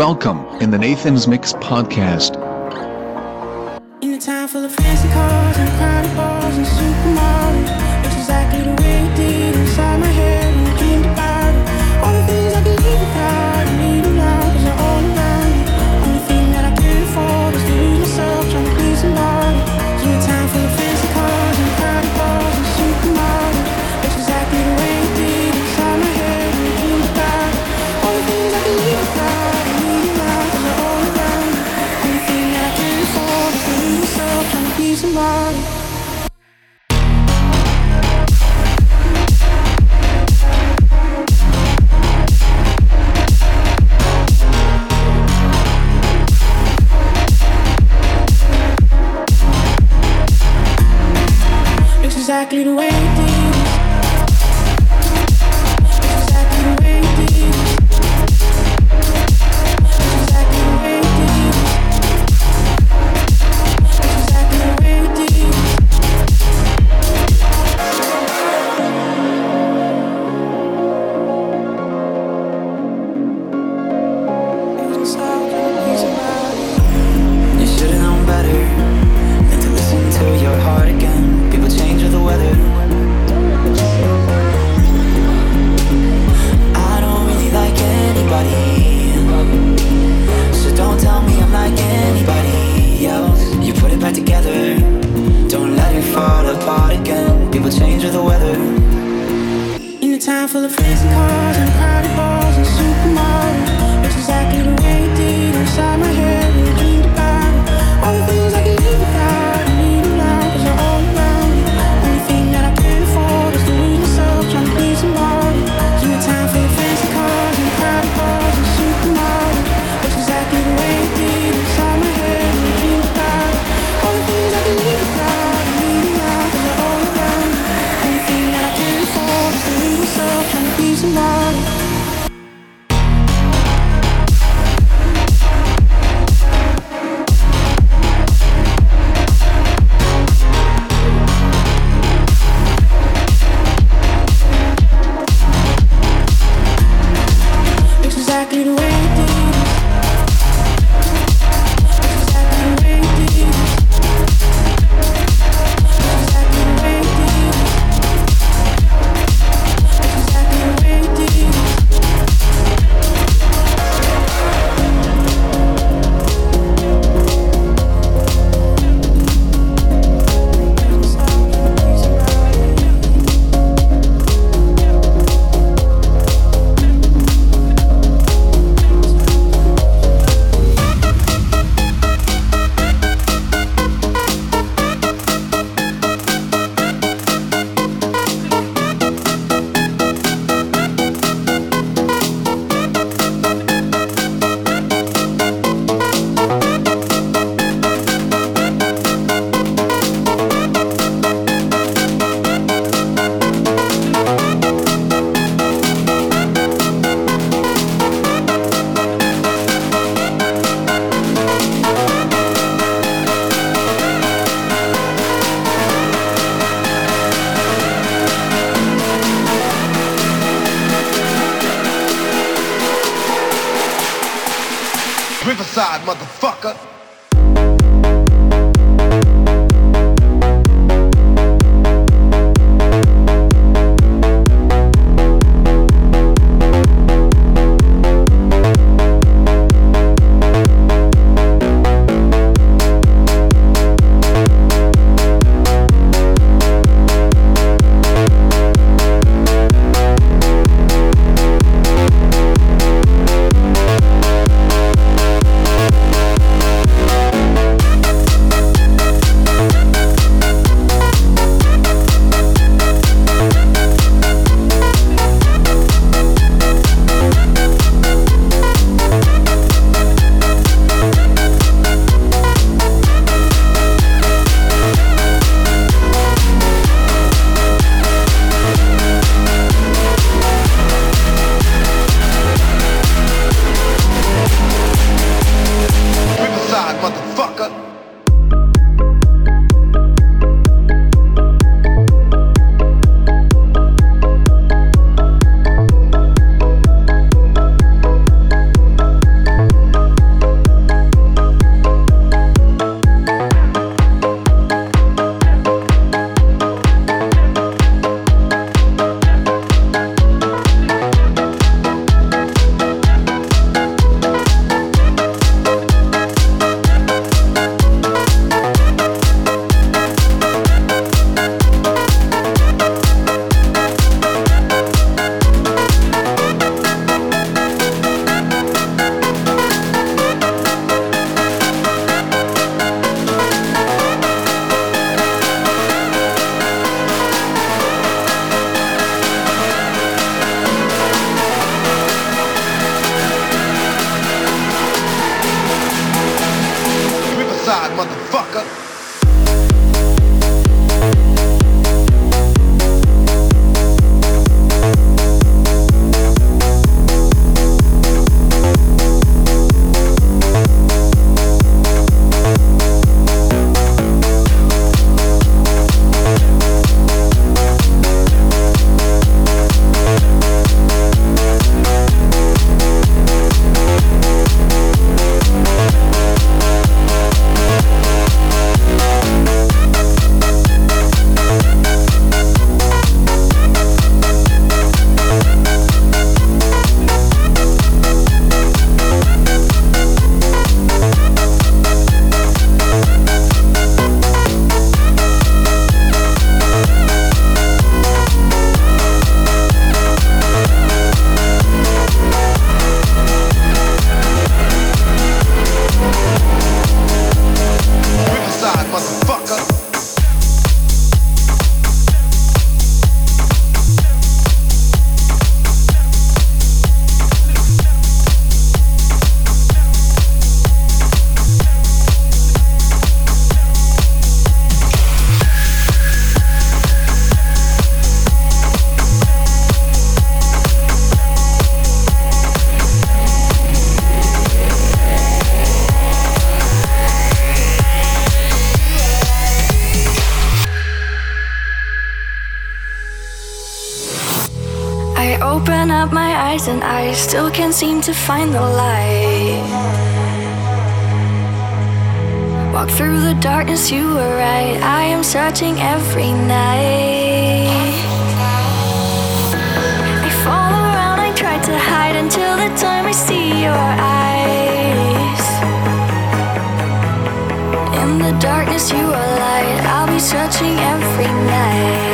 Welcome in the Nathan's Mix podcast. full of face and cars and side, motherfucker. Still can't seem to find the light. Walk through the darkness, you were right. I am searching every night. I fall around, I try to hide until the time I see your eyes. In the darkness, you are light. I'll be searching every night.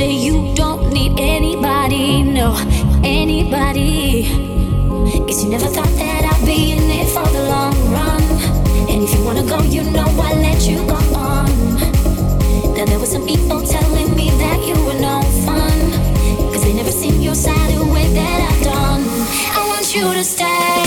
say you don't need anybody, no, anybody. Guess you never thought that I'd be in it for the long run. And if you wanna go, you know I let you go on. Now there were some people telling me that you were no fun. Cause they never seen your side the way that I've done. I want you to stay.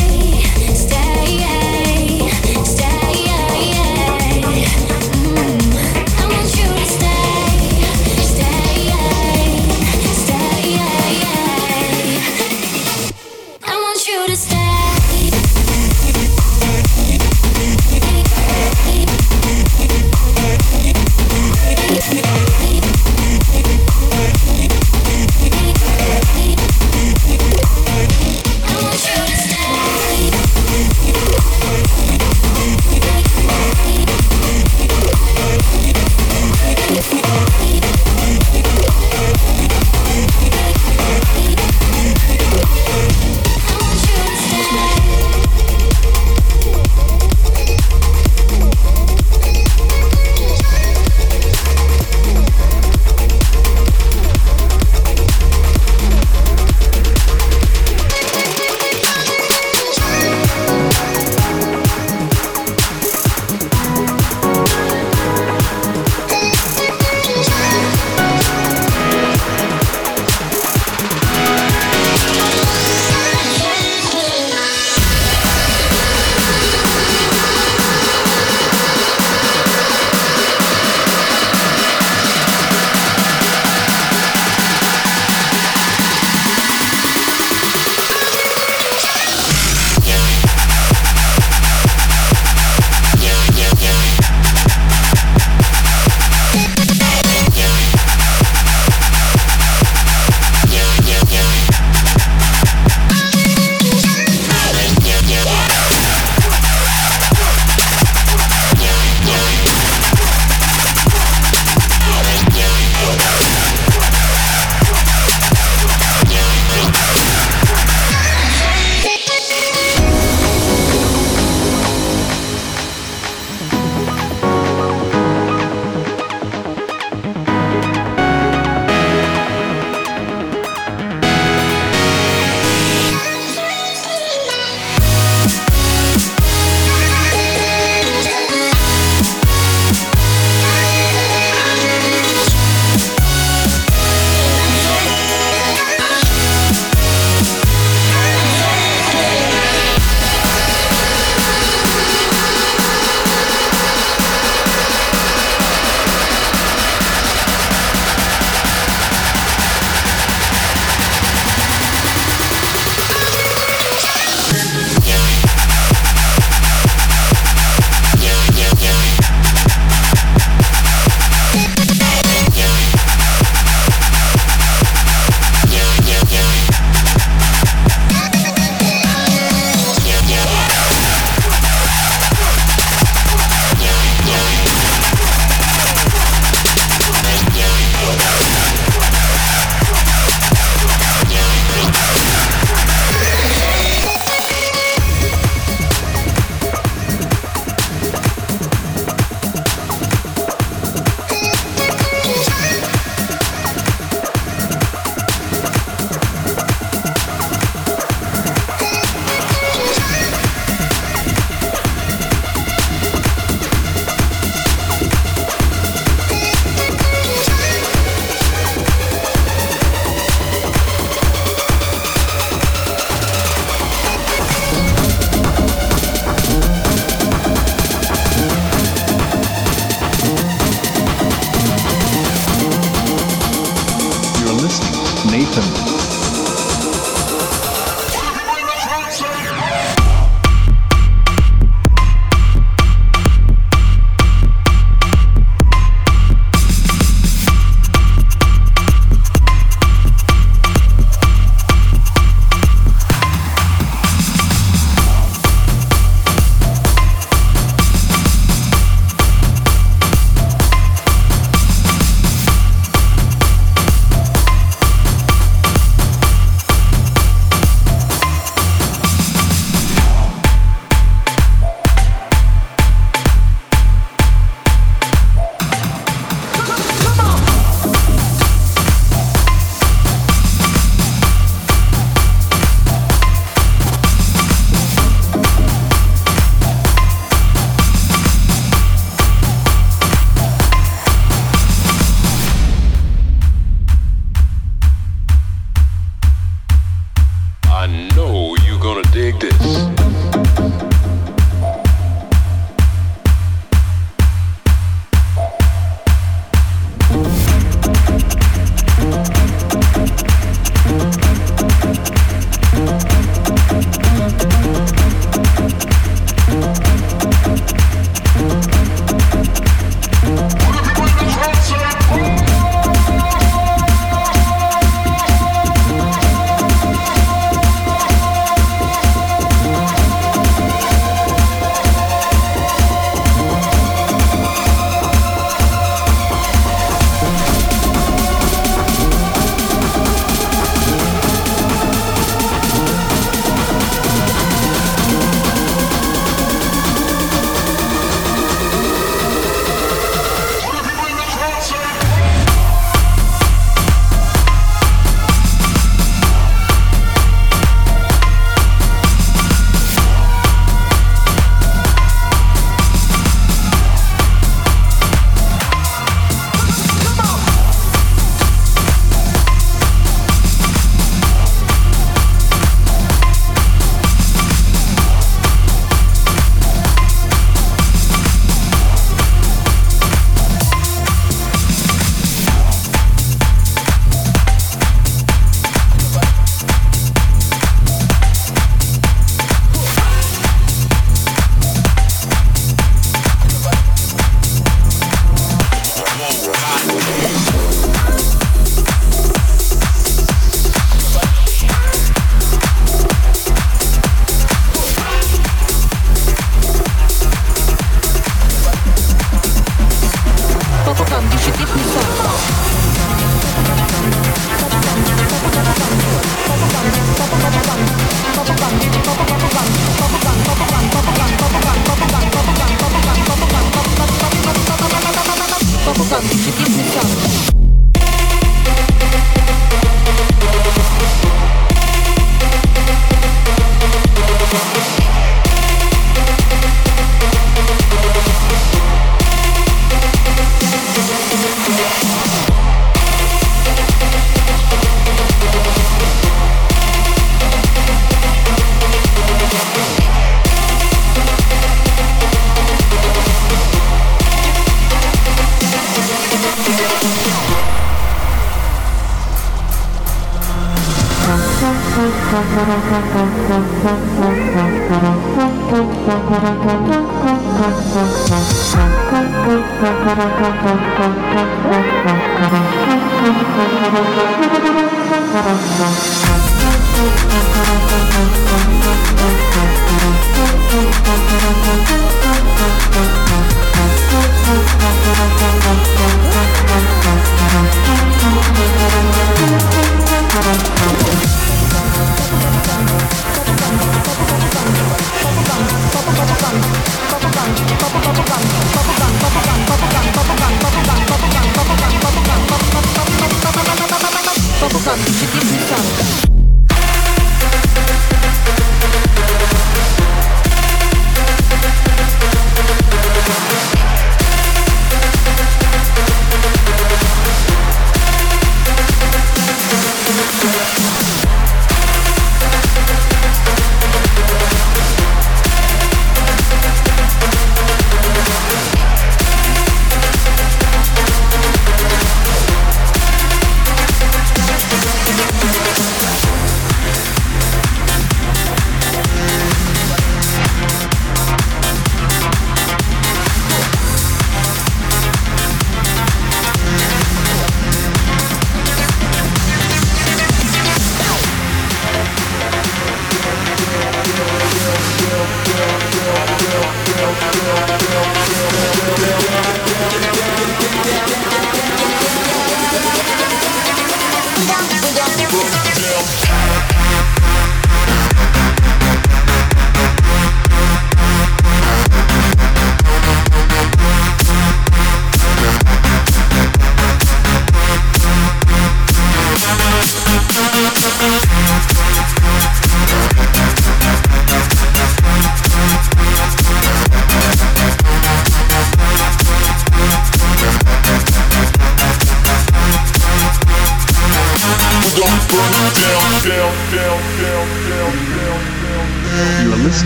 Санкт-Петербург.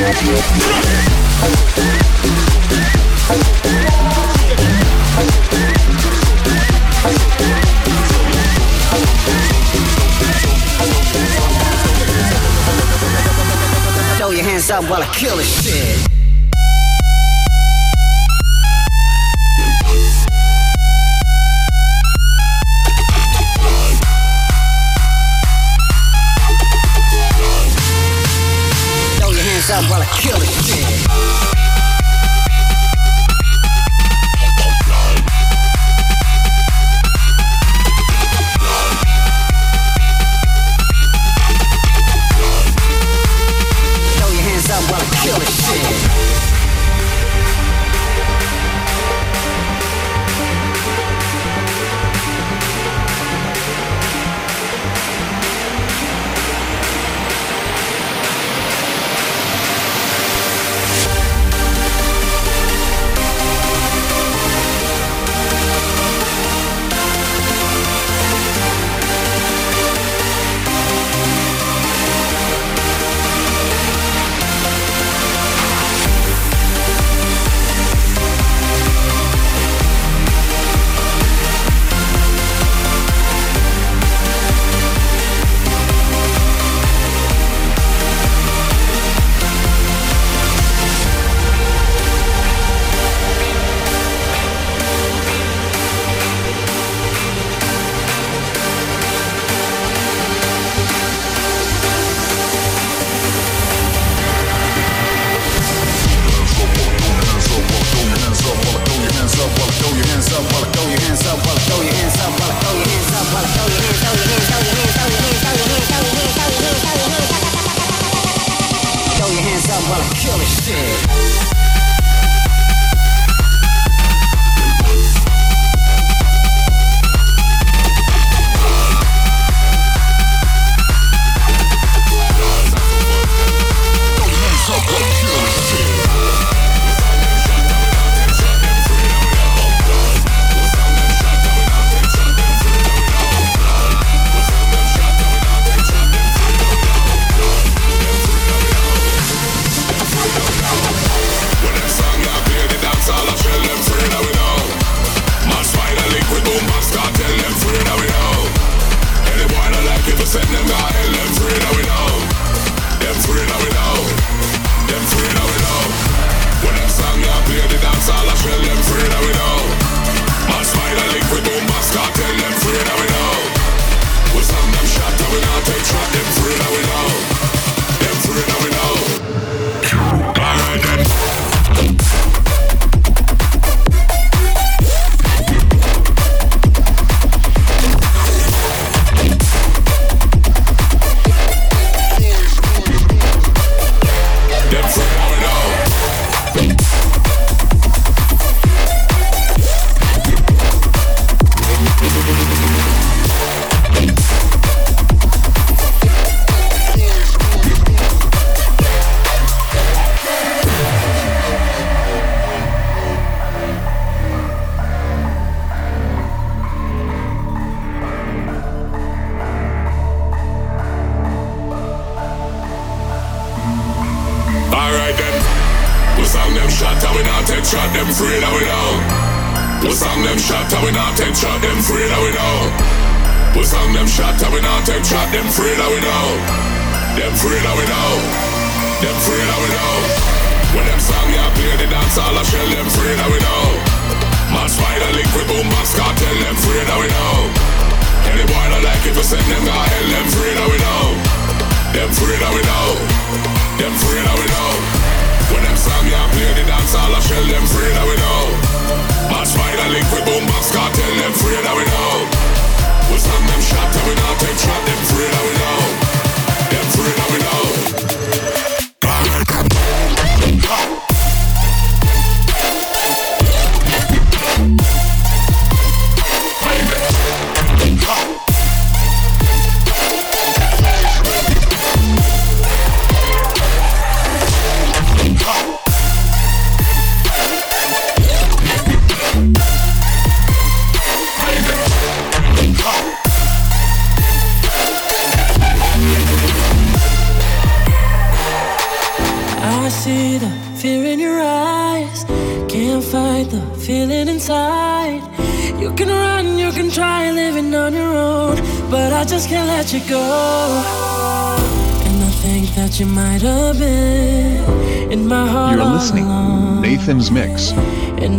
Throw your hands up while I kill this shit. gotta kill it, yeah.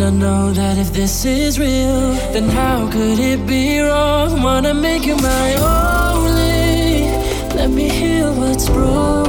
And I know that if this is real, then how could it be wrong? Wanna make you my only. Let me heal what's broken.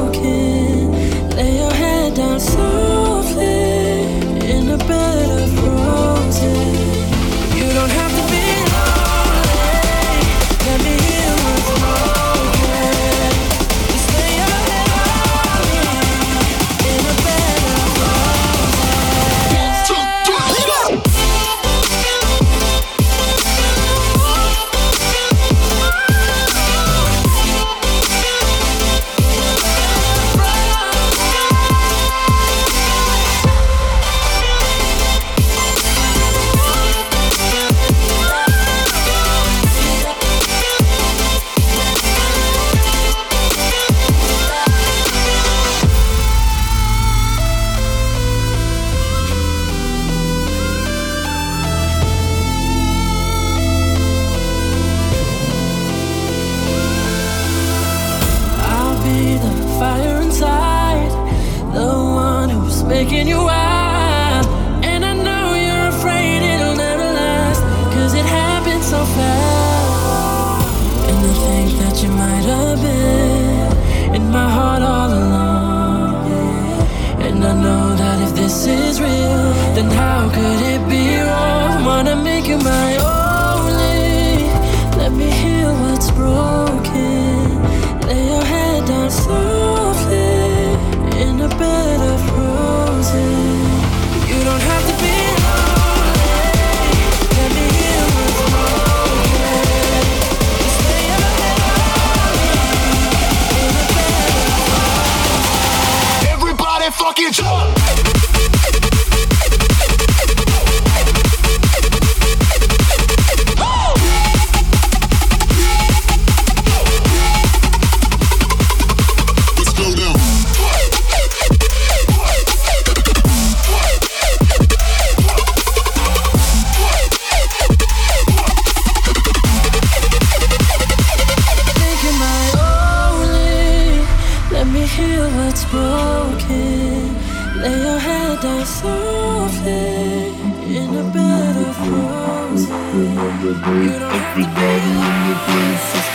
on. Everybody in the place is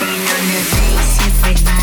Bang on your face, everybody.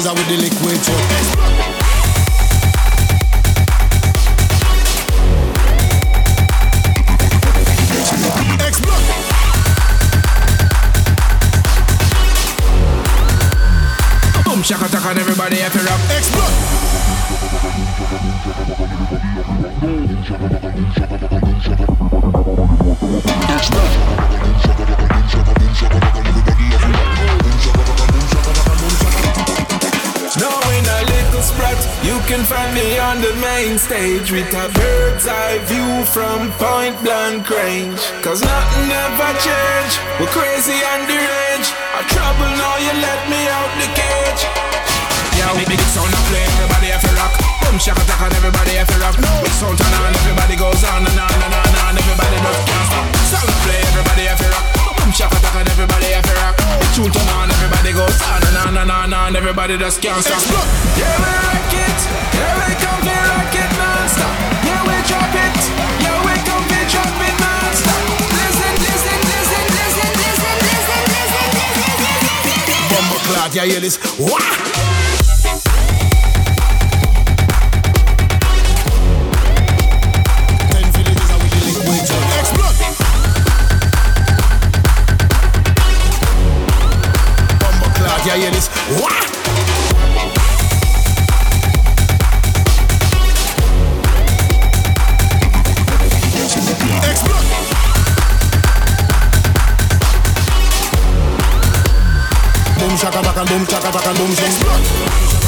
cause I with the liquid truck. Stage with a bird's eye view from point blank range. Cause nothing ever change, we're crazy and deranged. I trouble now, you let me out the cage. Yeah, we big sound I play, everybody have to rock. Boom, shaka taka, and everybody have to rock. Big sound turn on, everybody goes on and on and on and. Everybody just can't stop. Sound I play, everybody have to rock. Boom, shaka taka, and everybody have to rock. Big tune turn on, everybody goes on and on and on and. Everybody just can't stop. Yeah, we rock it. Yeah, we come praat, aí eles. boom, chaka chaka boom, boom.